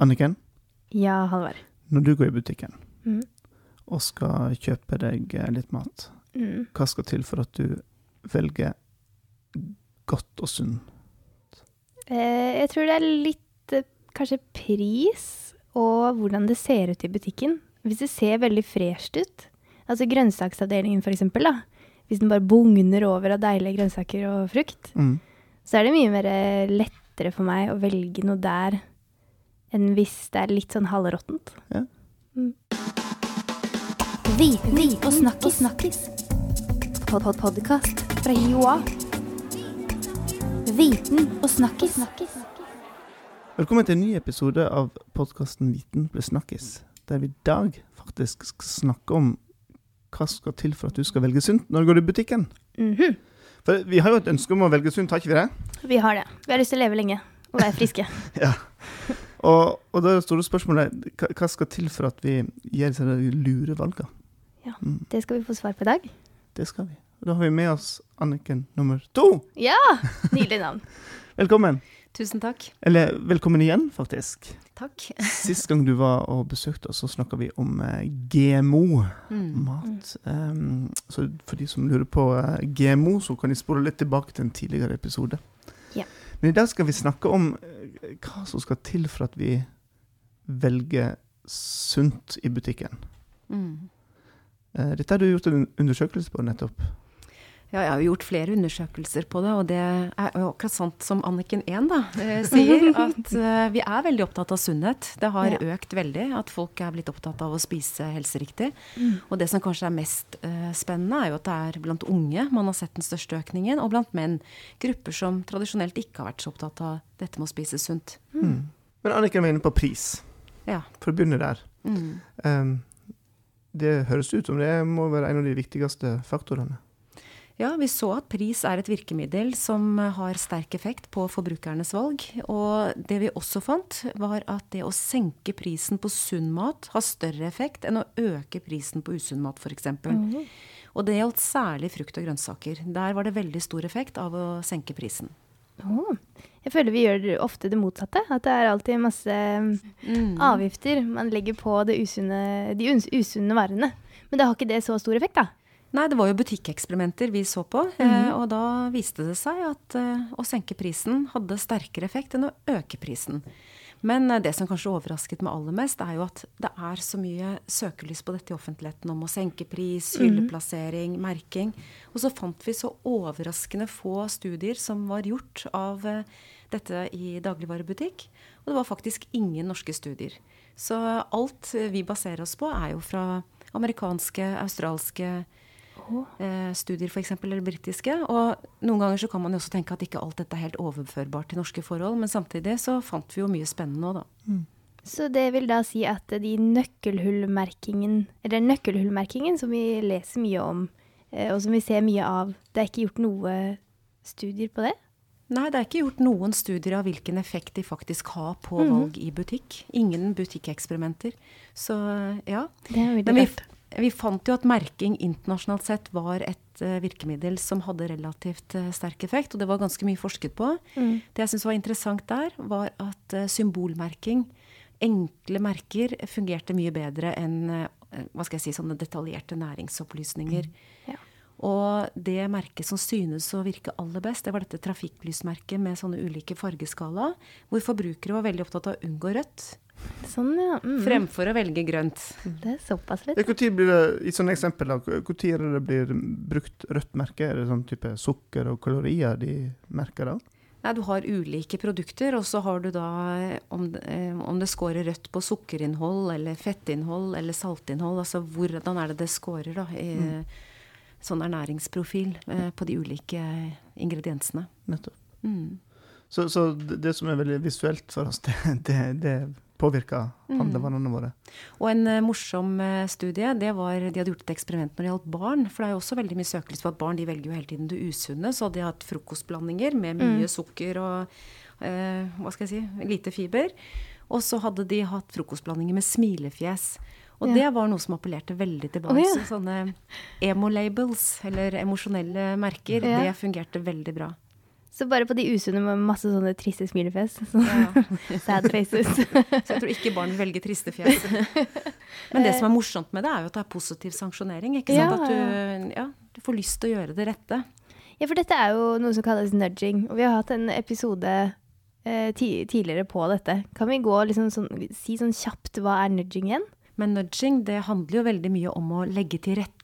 Anniken, Ja, Halvard. når du går i butikken Mm. og skal kjøpe deg eh, litt mat, Mm. hva skal til for at du velger godt og sunt? Eh, jeg tror det er litt eh, kanskje pris og hvordan det ser ut i butikken. Hvis det ser veldig fresht ut, altså grønnsaksavdelingen for eksempel, da. Hvis den bare bugner over av deilige grønnsaker og frukt, Mm. så er det mye mer eh, lettere for meg å velge noe der enn hvis det er litt sånn halvråttent. Ja. Mm. Viten og snakkis. Pod-pod-podkast fra Joa. Viten og snakkis. Velkommen til en ny episode av podkasten Viten ble snakkis, der vi i dag faktisk skal snakke om hva skal til for at du skal velge sunt når du går i butikken. Mhm. For vi har jo et ønske om å velge sunt, har ikke vi det? Vi har det. Vi har lyst til å leve lenge og være friske. Ja. Og, og da er det store spørsmålet hva, hva skal til for at vi gjør disse lure valgene? Ja. Mm, Det skal vi få svar på i dag. det skal vi. Og da har vi med oss Anniken nummer to. Ja! Nydelig navn. Velkommen. Tusen takk. Eller velkommen igjen, faktisk. Takk. Sist gang du var og besøkte oss, så snakka vi om eh, GMO. Mm. mat. Um, så for de som lurer på eh, GMO, så kan de spore litt tilbake til en tidligere episode. Ja. Men i dag skal vi snakke om hva som skal til for at vi velger sunt i butikken. Mm. Eh, dette har du gjort en undersøkelse på nettopp. Ja, jeg har jo gjort flere undersøkelser på det, og det er jo akkurat sant som Anniken 1 da, eh, sier, at eh, vi er veldig opptatt av sunnhet. Det har Ja. økt veldig, at folk er blitt opptatt av å spise helseriktig. Mm. Og det som kanskje er mest uh, spennende, er jo at det er blant unge man har sett den største økningen, og blant menn. Grupper som tradisjonelt ikke har vært så opptatt av dette med å spise sunt. Mm. Men Anniken var inne på pris. Ja. For å begynne der. Mm. Um, det høres ut som det må være en av de viktigste faktorene. Ja, vi så at pris er et virkemiddel som har sterk effekt på forbrukernes valg. Og det vi også fant, var at det å senke prisen på sunn mat har større effekt enn å øke prisen på usunn mat, f.eks. Mm. Og det gjaldt særlig frukt og grønnsaker. Der var det veldig stor effekt av å senke prisen. Oh. Jeg føler vi gjør ofte det motsatte. At det er alltid masse Mm. avgifter man legger på det usunne, de usunne varene. Men det har ikke det så stor effekt, da. Nei, det var jo butikkeksperimenter vi så på, eh, og da viste det seg at eh, å senke prisen hadde sterkere effekt enn å øke prisen. Men eh, det som kanskje overrasket meg aller mest, er jo at det er så mye søkelys på dette i offentligheten om å senke pris, hylleplassering, merking. Og så fant vi så overraskende få studier som var gjort av dette i dagligvarebutikk. Og det var faktisk ingen norske studier. Så alt vi baserer oss på, er jo fra amerikanske, australske, eh, studier f.eks., eller britiske. Og noen ganger så kan man jo også tenke at ikke alt dette er helt overførbart til norske forhold, men samtidig så fant vi jo mye spennende òg, da. Så det vil da si at de nøkkelhullmerkingen, eller nøkkelhullmerkingen som vi leser mye om, eh, og som vi ser mye av, det er ikke gjort noe studier på det? Nei, det er ikke gjort noen studier av hvilken effekt de faktisk har på valg i butikk. Ingen butikkeksperimenter. Så ja. Det er veldig Men vi, rart. Vi fant jo at merking internasjonalt sett var et eh, virkemiddel som hadde relativt eh, sterk effekt, og det var ganske mye forsket på. Mm. Det jeg syntes var interessant der, var at eh, symbolmerking, enkle merker, fungerte mye bedre enn hva skal jeg si, sånne detaljerte næringsopplysninger. Ja. Og det merket som synes å virke aller best, det var dette trafikklysmerket med sånne ulike fargeskala, hvor forbrukere var veldig opptatt av å unngå rødt, Sånn, ja. Mm. fremfor å velge grønt. Det er såpass litt. Ja, Hvor tid blir det, I sånne eksempel, når det blir brukt rødt merke? Er det sånn type sukker og kalorier de merker da? Nei, du har ulike produkter, og så har du da om, eh, om det scorer rødt på sukkerinnhold eller fettinnhold eller saltinnhold, altså hvordan er det det scorer da, i sånn ernæringsprofil eh, på de ulike ingrediensene. Nettopp. Mm. Så, så det, det som er veldig visuelt for oss, det, det, det påvirker handlevanene våre. Og en eh, morsom eh, studie, det var de hadde gjort et eksperiment når det gjaldt barn. For det er jo også veldig mye søkelys på at barn de velger jo hele tiden det usunne. Så hadde de hatt frokostblandinger med mye sukker og eh, hva skal jeg si, lite fiber. Og så hadde de hatt frokostblandinger med smilefjes. Og Ja. det var noe som appellerte veldig til barn. Oh, ja. Så sånne emo-labels, eller emosjonelle merker, Ja. det fungerte veldig bra. Så bare på de usunne med masse sånne triste smilefjes. Så. Ja. sad faces. Så jeg tror ikke barn velger triste fjes. Men det som er morsomt med det, er jo at det er positiv sanksjonering. ikke sant? Ja, At du, ja, du får lyst til å gjøre det rette. Ja, for dette er jo noe som kalles nudging. Og vi har hatt en episode eh, ti tidligere på dette. Kan vi gå liksom sånn, si sånn kjapt hva er nudging igjen? Men nudging det handler jo veldig mye om å legge til rette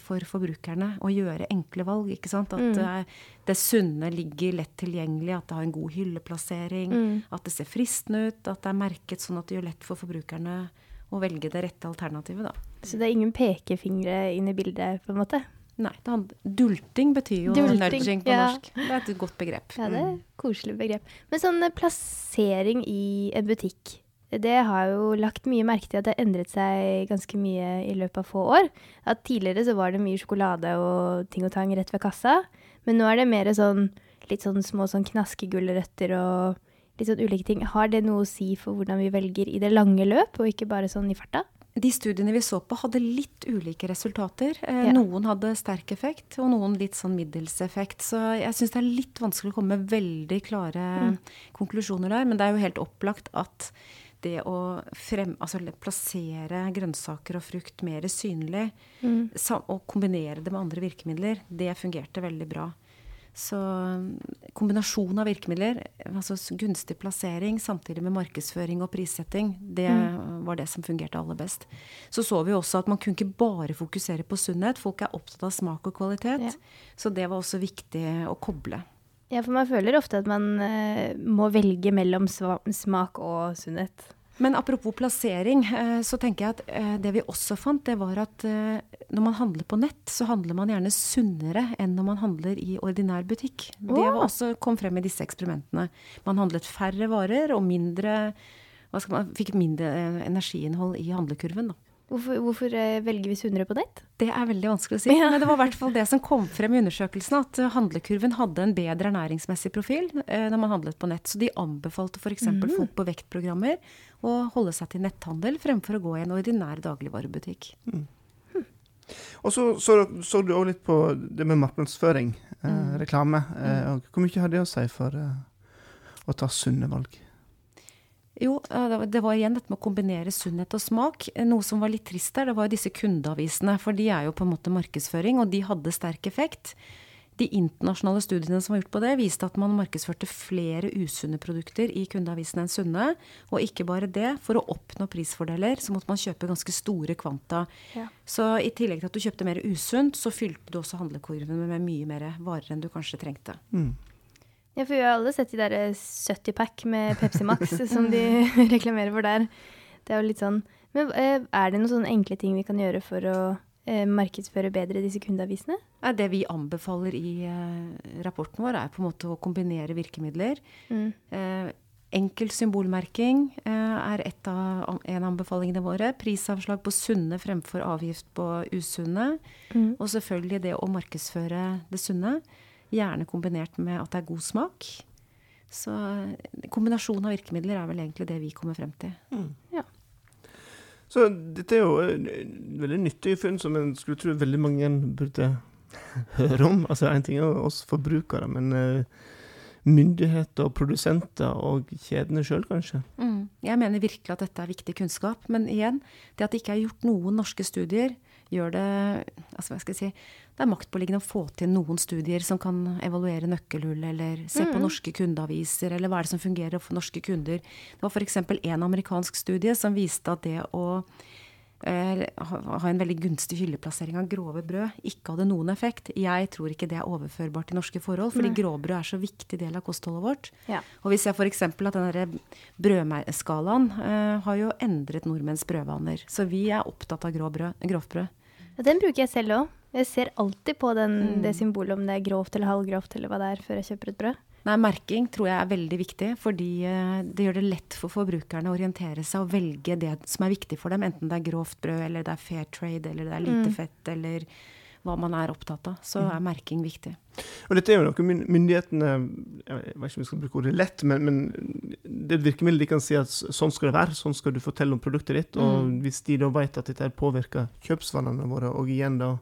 for forbrukerne å gjøre enkle valg. ikke sant? At Mm. eh, det sunne ligger lett tilgjengelig, at det har en god hylleplassering, Mm. at det ser fristende ut, at det er merket sånn at det gjør lett for forbrukerne å velge det rette alternativet. da. Så det er ingen pekefingre inn i bildet, på en måte? Nei, det Dulting betyr jo Dulting, nudging på ja. norsk. Det er et godt begrep. Ja, det er et koselig begrep. Men sånn eh, plassering i en butikk, det har jo lagt mye merke til at det har endret seg ganske mye i løpet av få år. At tidligere så var det mye sjokolade og ting og tang rett ved kassa, men nå er det mer sånn litt sånn små sånn knaskegulrøtter og litt sånn ulike ting. Har det noe å si for hvordan vi velger i det lange løp, og ikke bare sånn i farta? De studiene vi så på, hadde litt ulike resultater. Eh, Ja. Noen hadde sterk effekt, og noen litt sånn middels effekt. Så jeg syns det er litt vanskelig å komme med veldig klare konklusjoner der. Men det er jo helt opplagt at det å frem, altså plassere grønnsaker og frukt mer synlig, sa- og kombinere det med andre virkemidler, det fungerte veldig bra. Så kombinasjon av virkemidler, altså gunstig plassering samtidig med markedsføring og prissetting, det var det som fungerte aller best. Så så vi også at man kunne ikke bare fokusere på sunnhet. Folk er opptatt av smak og kvalitet. Ja. Så det var også viktig å koble. Ja, for man føler ofte at man eh, må velge mellom smak og sunnhet. Men apropos plassering, eh, så tenker jeg at eh, det vi også fant, det var at eh, når man handler på nett, så handler man gjerne sunnere enn når man handler i ordinær butikk. Det også kom frem i disse eksperimentene. Man handlet færre varer og mindre hva skal man, fikk mindre energiinnhold i handlekurven. Da. Hvorfor, hvorfor eh, velger vi sunnere på nett? Det er veldig vanskelig å si, men det var i hvert fall det som kom frem i undersøkelsen, at eh, handlekurven hadde en bedre ernæringsmessig profil eh, når man handlet på nett. Så de anbefalte f.eks. Mm. folk på vektprogrammer å holde seg til netthandel fremfor å gå i en ordinær dagligvarebutikk. Og så så, så du òg litt på det med markedsføring, eh, Mm. reklame. Eh, og hvor mye har det å si for eh, å ta sunne valg? Jo, eh, det var- igjen dette med å kombinere sunnhet og smak. Eh, Noe som var litt trist der, det var jo disse kundeavisene. For de er jo på en måte markedsføring, og de hadde sterk effekt. De internasjonale studiene som var gjort på det, viste at man markedsførte flere usunne produkter i kundeavisene enn sunne. Og ikke bare det, for å oppnå prisfordeler så måtte man kjøpe ganske store kvanta. Ja. Så i tillegg til at du kjøpte mer usunt, så fylte du også handlekurven med mye mer varer enn du kanskje trengte. Mm. Ja, for vi har alle sett de der 70-pack med Pepsi Max som de reklamerer for der. Det er jo litt sånn Men eh, er det noen sånne enkle ting vi kan gjøre for å eh, markedsføre bedre disse kundeavisene? Ja, Det vi anbefaler i eh, rapporten vår, er på en måte å kombinere virkemidler. Mm. Eh, enkel symbolmerking er et av, en av anbefalingene våre. Prisavslag på sunne fremfor avgift på usunne. Mm. Og selvfølgelig det å markedsføre det sunne. Gjerne kombinert med at det er god smak. Så kombinasjonen av virkemidler er vel egentlig det vi kommer frem til. Så dette er jo eh, veldig nyttige funn som en skulle tro veldig mange burde høre om. Altså En ting er oss forbrukere, men eh, myndigheter og produsenter og kjedene sjøl, kanskje. Jeg mener virkelig at dette er viktig kunnskap. Men igjen, det at det ikke er gjort noen norske studier, gjør det altså hva skal jeg si, Det er maktpåliggende å få til noen studier som kan evaluere nøkkelhull, eller se på norske kundeaviser, eller hva er det som fungerer for norske kunder. Det var f.eks. en amerikansk studie som viste at det å eh, ha en veldig gunstig hylleplassering av grove brød ikke hadde noen effekt. Jeg tror ikke det er overførbart til norske forhold, fordi Nei. gråbrød er så viktig del av kostholdet vårt. Ja. Og vi ser f.eks. at den brødskalaen eh, har jo endret nordmenns brødvaner. Så vi er opptatt av grå brød, grovbrød. Og den bruker jeg selv òg. Jeg ser alltid på den, Mm. det symbolet om det er grovt eller halvgrovt eller hva det er, før jeg kjøper et brød. Nei, Merking tror jeg er veldig viktig, fordi eh, det gjør det lett for forbrukerne å orientere seg og velge det som er viktig for dem, enten det er grovt brød, eller det er fair trade, eller det er lite Mm. fett, eller hva man er opptatt av. Så er merking viktig. Og dette er jo noe myndighetene Jeg vet ikke om vi skal bruke ordet lett, men, men det et virkemiddel de kan si at sånn skal det være, sånn skal du fortelle om produktet ditt. Og Mm. hvis de da vet at dette påvirker kjøpsvanene våre, og igjen da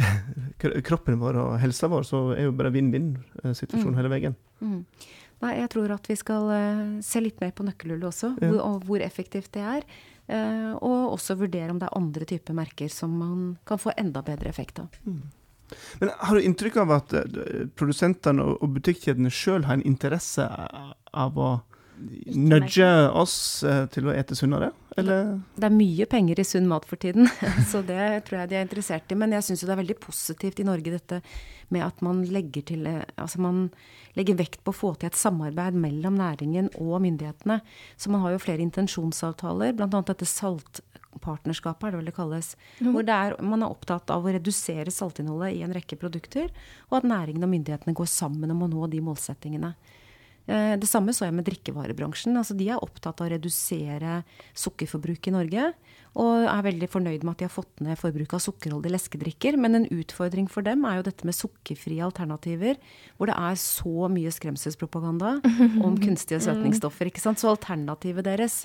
kroppen vår og helsa vår, så er jo bare vinn-vinn-situasjonen Mm. hele veien. Mm. Nei, jeg tror at vi skal eh, se litt mer på nøkkelhullet også, Ja. og hvor effektivt det er. Eh, og også vurdere om det er andre typer merker som man kan få enda bedre effekt av. Men har du inntrykk av at eh, produsentene og butikkjedene sjøl har en interesse av å nudge oss eh, til å ete sunnere, eller? Det er mye penger i sunn mat for tiden, så det tror jeg de er interessert i. Men jeg syns jo det er veldig positivt i Norge dette med at man legger til eh, Altså man legger vekt på å få til et samarbeid mellom næringen og myndighetene. Så man har jo flere intensjonsavtaler, bl.a. dette saltpartnerskapet, er det vel det kalles. Hvor det er, man er opptatt av å redusere saltinnholdet i en rekke produkter, og at næringen og myndighetene går sammen om å nå de målsettingene. Eh, Det samme så jeg med drikkevarebransjen. Altså de er opptatt av å redusere sukkerforbruket i Norge. Og er veldig fornøyd med at de har fått ned forbruket av sukkerholdige leskedrikker. Men en utfordring for dem er jo dette med sukkerfrie alternativer. Hvor det er så mye skremselspropaganda om kunstige søtningsstoffer. ikke sant? Så alternativet deres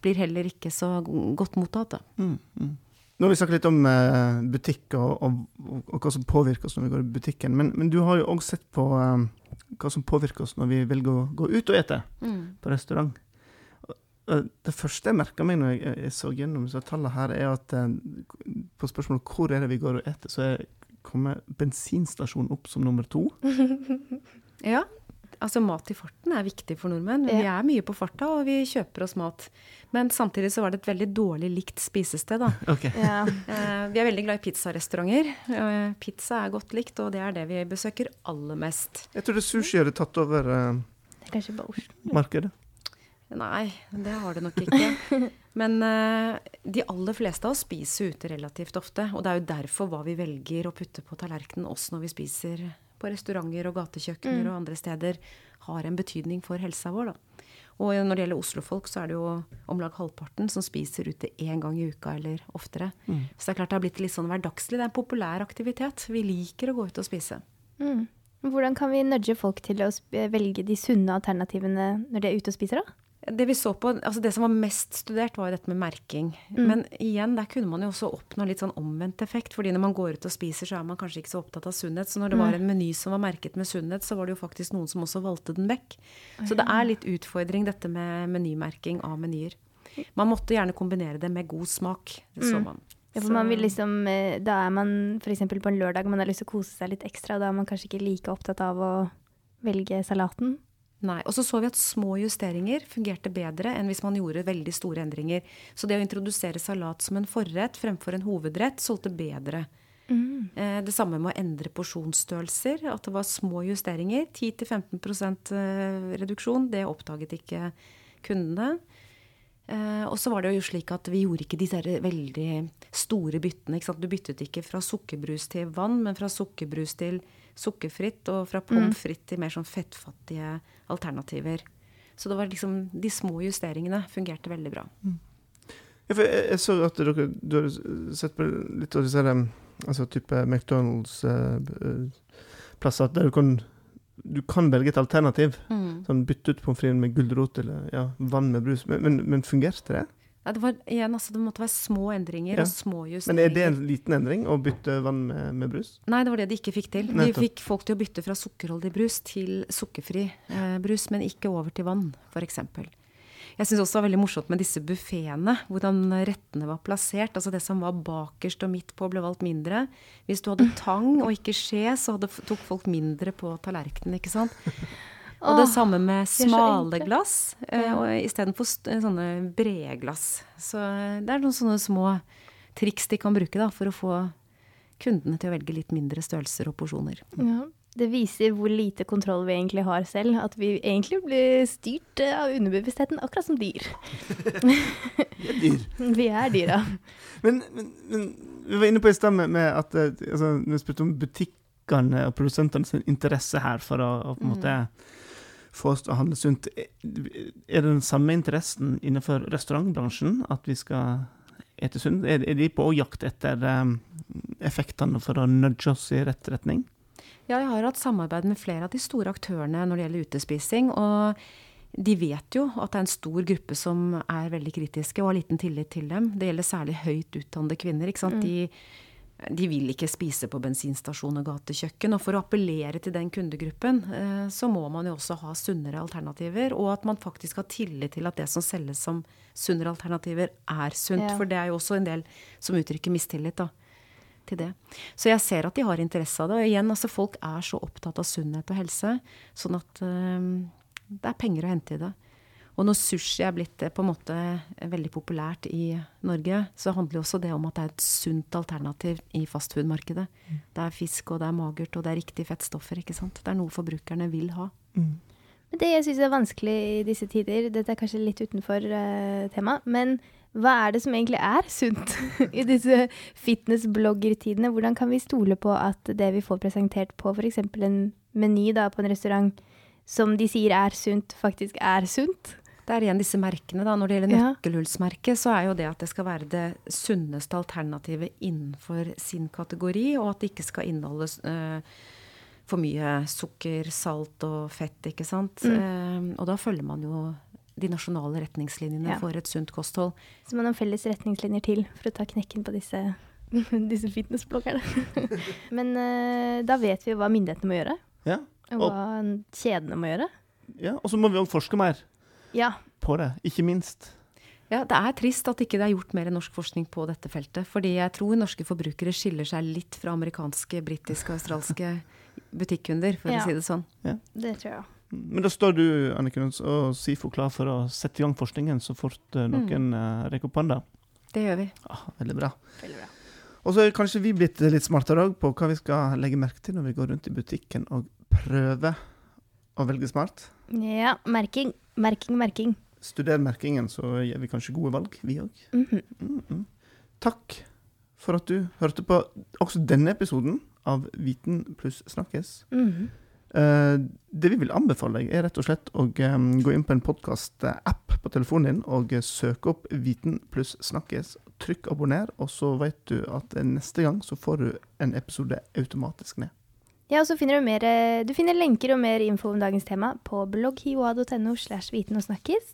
blir heller ikke så godt mottatt. da. Mm, mm. Nå har vi snakket litt om eh, butikk og, og, og, hva som påvirker oss når vi går i butikken, men, men du har jo òg sett på eh, hva som påvirker oss når vi velger å gå ut og ete på restaurant. Det første jeg merka meg når jeg, jeg så gjennom så tallene her, er at eh, på spørsmålet hvor er det vi går og eter, så er kommer bensinstasjonen opp som nummer to. Ja, altså mat i farten er viktig for nordmenn. Vi Ja. er mye på farta, og vi kjøper oss mat. Men samtidig så var det et veldig dårlig likt spisested, da. Okay. Ja. Eh, vi er veldig glad i pizzarestauranter. Eh, pizza er godt likt, og det er det vi besøker aller mest. Jeg trodde sushi hadde tatt over eh, er markedet. Nei, det har det nok ikke. Men eh, de aller fleste av oss spiser ute relativt ofte. Og det er jo derfor hva vi velger å putte på tallerkenen også når vi spiser på restauranter og gatekjøkkener og andre steder, har en betydning for helsa vår. Da. Og når det gjelder Oslofolk, så er det jo om lag halvparten som spiser ute én gang i uka eller oftere. Så det er klart det har blitt litt sånn hverdagslig. Det er en populær aktivitet. Vi liker å gå ut og spise. Mm. Hvordan kan vi nudge folk til å velge de sunne alternativene når de er ute og spiser, da? Det vi så på, altså det som var mest studert, var jo dette med merking. Men igjen, der kunne man jo også oppnå litt sånn omvendt effekt. fordi når man går ut og spiser, så er man kanskje ikke så opptatt av sunnhet. Så når det var en meny som var merket med sunnhet, så var det jo faktisk noen som også valgte den vekk. Så det er litt utfordring dette med menymerking av menyer. Man måtte gjerne kombinere det med god smak. Det så man. Ja, for man vil liksom, eh, da er man f.eks. på en lørdag man har lyst til å kose seg litt ekstra, og da er man kanskje ikke like opptatt av å velge salaten. Nei. Og så så vi at små justeringer fungerte bedre enn hvis man gjorde veldig store endringer. Så det å introdusere salat som en forrett fremfor en hovedrett solgte bedre. Mm. Det samme med å endre porsjonsstørrelser. At det var små justeringer. 10-15 eh, reduksjon. Det oppdaget ikke kundene. Eh, og så var det jo slik at vi gjorde ikke disse veldig store byttene. Du byttet ikke fra sukkerbrus til vann, men fra sukkerbrus til sukkerfritt, og fra pommes frites til mer sånn fettfattige alternativer. Så det var liksom de små justeringene fungerte veldig bra. Ja, for jeg, jeg så at dere du har sett på litt av disse altså type McDonald's-plasser der du kan, du kan velge et alternativ. Sånn Bytte ut pommes frites med gulrot eller ja, vann med brus. Men, men, men fungerte det? Ja, det, var, igjen, altså, det måtte være små endringer Ja. og små justeringer. Men er det en liten endring å bytte vann med, med brus? Nei, det var det de ikke fikk til. De fikk folk til å bytte fra sukkerholdig brus til sukkerfri eh, brus, men ikke over til vann, f.eks. Jeg syns også det var veldig morsomt med disse buffeene, hvordan rettene var plassert. Altså det som var bakerst og midt på, ble valgt mindre. Hvis du hadde tang og ikke skje, så hadde, tok folk mindre på tallerkenen, ikke sant. Og det samme med smale glass eh, Ja. og istedenfor sånne brede glass. Så det er noen sånne små triks de kan bruke da, for å få kundene til å velge litt mindre størrelser og porsjoner. Ja. Det viser hvor lite kontroll vi egentlig har selv. At vi egentlig blir styrt eh, av underbevisstheten, akkurat som dyr. vi er dyr. Vi er dyra. Men, men, men vi var inne på i stad med, med at eh, altså, vi spurte om butikkene og produsentene sin interesse her for å, å på en måte få oss til å handle sunt, er det den samme interessen innenfor restaurantbransjen? At vi skal ete sunt? Er, de på jakt etter eh, effektene for å nudge oss i rett retning? Ja, jeg har hatt samarbeid med flere av de store aktørene når det gjelder utespising. Og de vet jo at det er en stor gruppe som er veldig kritiske og har liten tillit til dem. Det gjelder særlig høyt utdannede kvinner. ikke sant? De de vil ikke spise på bensinstasjon og gatekjøkken. Og for å appellere til den kundegruppen, eh, så må man jo også ha sunnere alternativer. Og at man faktisk har tillit til at det som selges som sunnere alternativer, er sunt. Ja. For det er jo også en del som uttrykker mistillit da, til det. Så jeg ser at de har interesse av det. Og igjen, altså folk er så opptatt av sunnhet og helse, sånn at um, det er penger å hente i det. Og når sushi er blitt eh, på en måte eh, veldig populært i Norge, så handler jo også det om at det er et sunt alternativ i fastfood-markedet. Det er fisk, og det er magert, og det er riktige fettstoffer. ikke sant? Det er noe forbrukerne vil ha. Men det jeg syns er vanskelig i disse tider, dette er kanskje litt utenfor uh, temaet, men hva er det som egentlig er sunt i disse fitnessbloggertidene? Hvordan kan vi stole på at det vi får presentert på f.eks. en meny da, på en restaurant, som de sier er sunt, faktisk er sunt? Det er igjen disse merkene. da. Når det gjelder nøkkelhullsmerket, så er jo det at det skal være det sunneste alternativet innenfor sin kategori, og at det ikke skal inneholde uh, for mye sukker, salt og fett, ikke sant. Eh, og da følger man jo de nasjonale retningslinjene Ja. for et sunt kosthold. Så man har felles retningslinjer til for å ta knekken på disse, disse fitnessbloggerne. men uh, da vet vi jo hva myndighetene må gjøre, Ja. og Og- hva kjedene må gjøre. ja. Og så må vi jo forske mer Ja. på det, ikke minst. Ja, Det er trist at ikke det er gjort mer norsk forskning på dette feltet. Fordi jeg tror norske forbrukere skiller seg litt fra amerikanske, britiske og australske butikkunder, for Ja. å si det sånn. Det tror jeg. Men da står du Anniken, og SIFO klar for å sette i gang forskningen så fort eh, noen mm. rekker opp hånda. Det gjør vi. Ah, veldig bra. Veldig bra. Og så er kanskje vi blitt litt smartere òg på hva vi skal legge merke til når vi går rundt i butikken og prøver å velge smart. Ja, merking. Merking, merking. Studer merkingen, så gjør vi kanskje gode valg, vi òg. Mhm. Mm -hmm. Takk for at du hørte på også denne episoden av Viten pluss snakkes. Mm -hmm. uh, det vi vil anbefale deg, er rett og slett å um, gå inn på en podkast-app på telefonen din og søke opp Viten pluss snakkes. Trykk abonner, og så vet du at neste gang så får du en episode automatisk ned. Ja, og så finner du mer eh, Du finner lenker og mer info om dagens tema på blogghiwa.no slash viten og snakkes.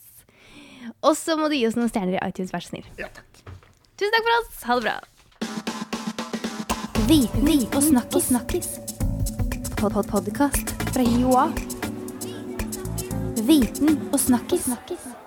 Og så må du gi oss noen stjerner i iTunes, vær så snill. Ja, takk. Tusen takk for oss. Ha det bra. Viten og snakkis. snakkis. Pod -pod Podkast fra Joa. Viten og snakkis. snakkis.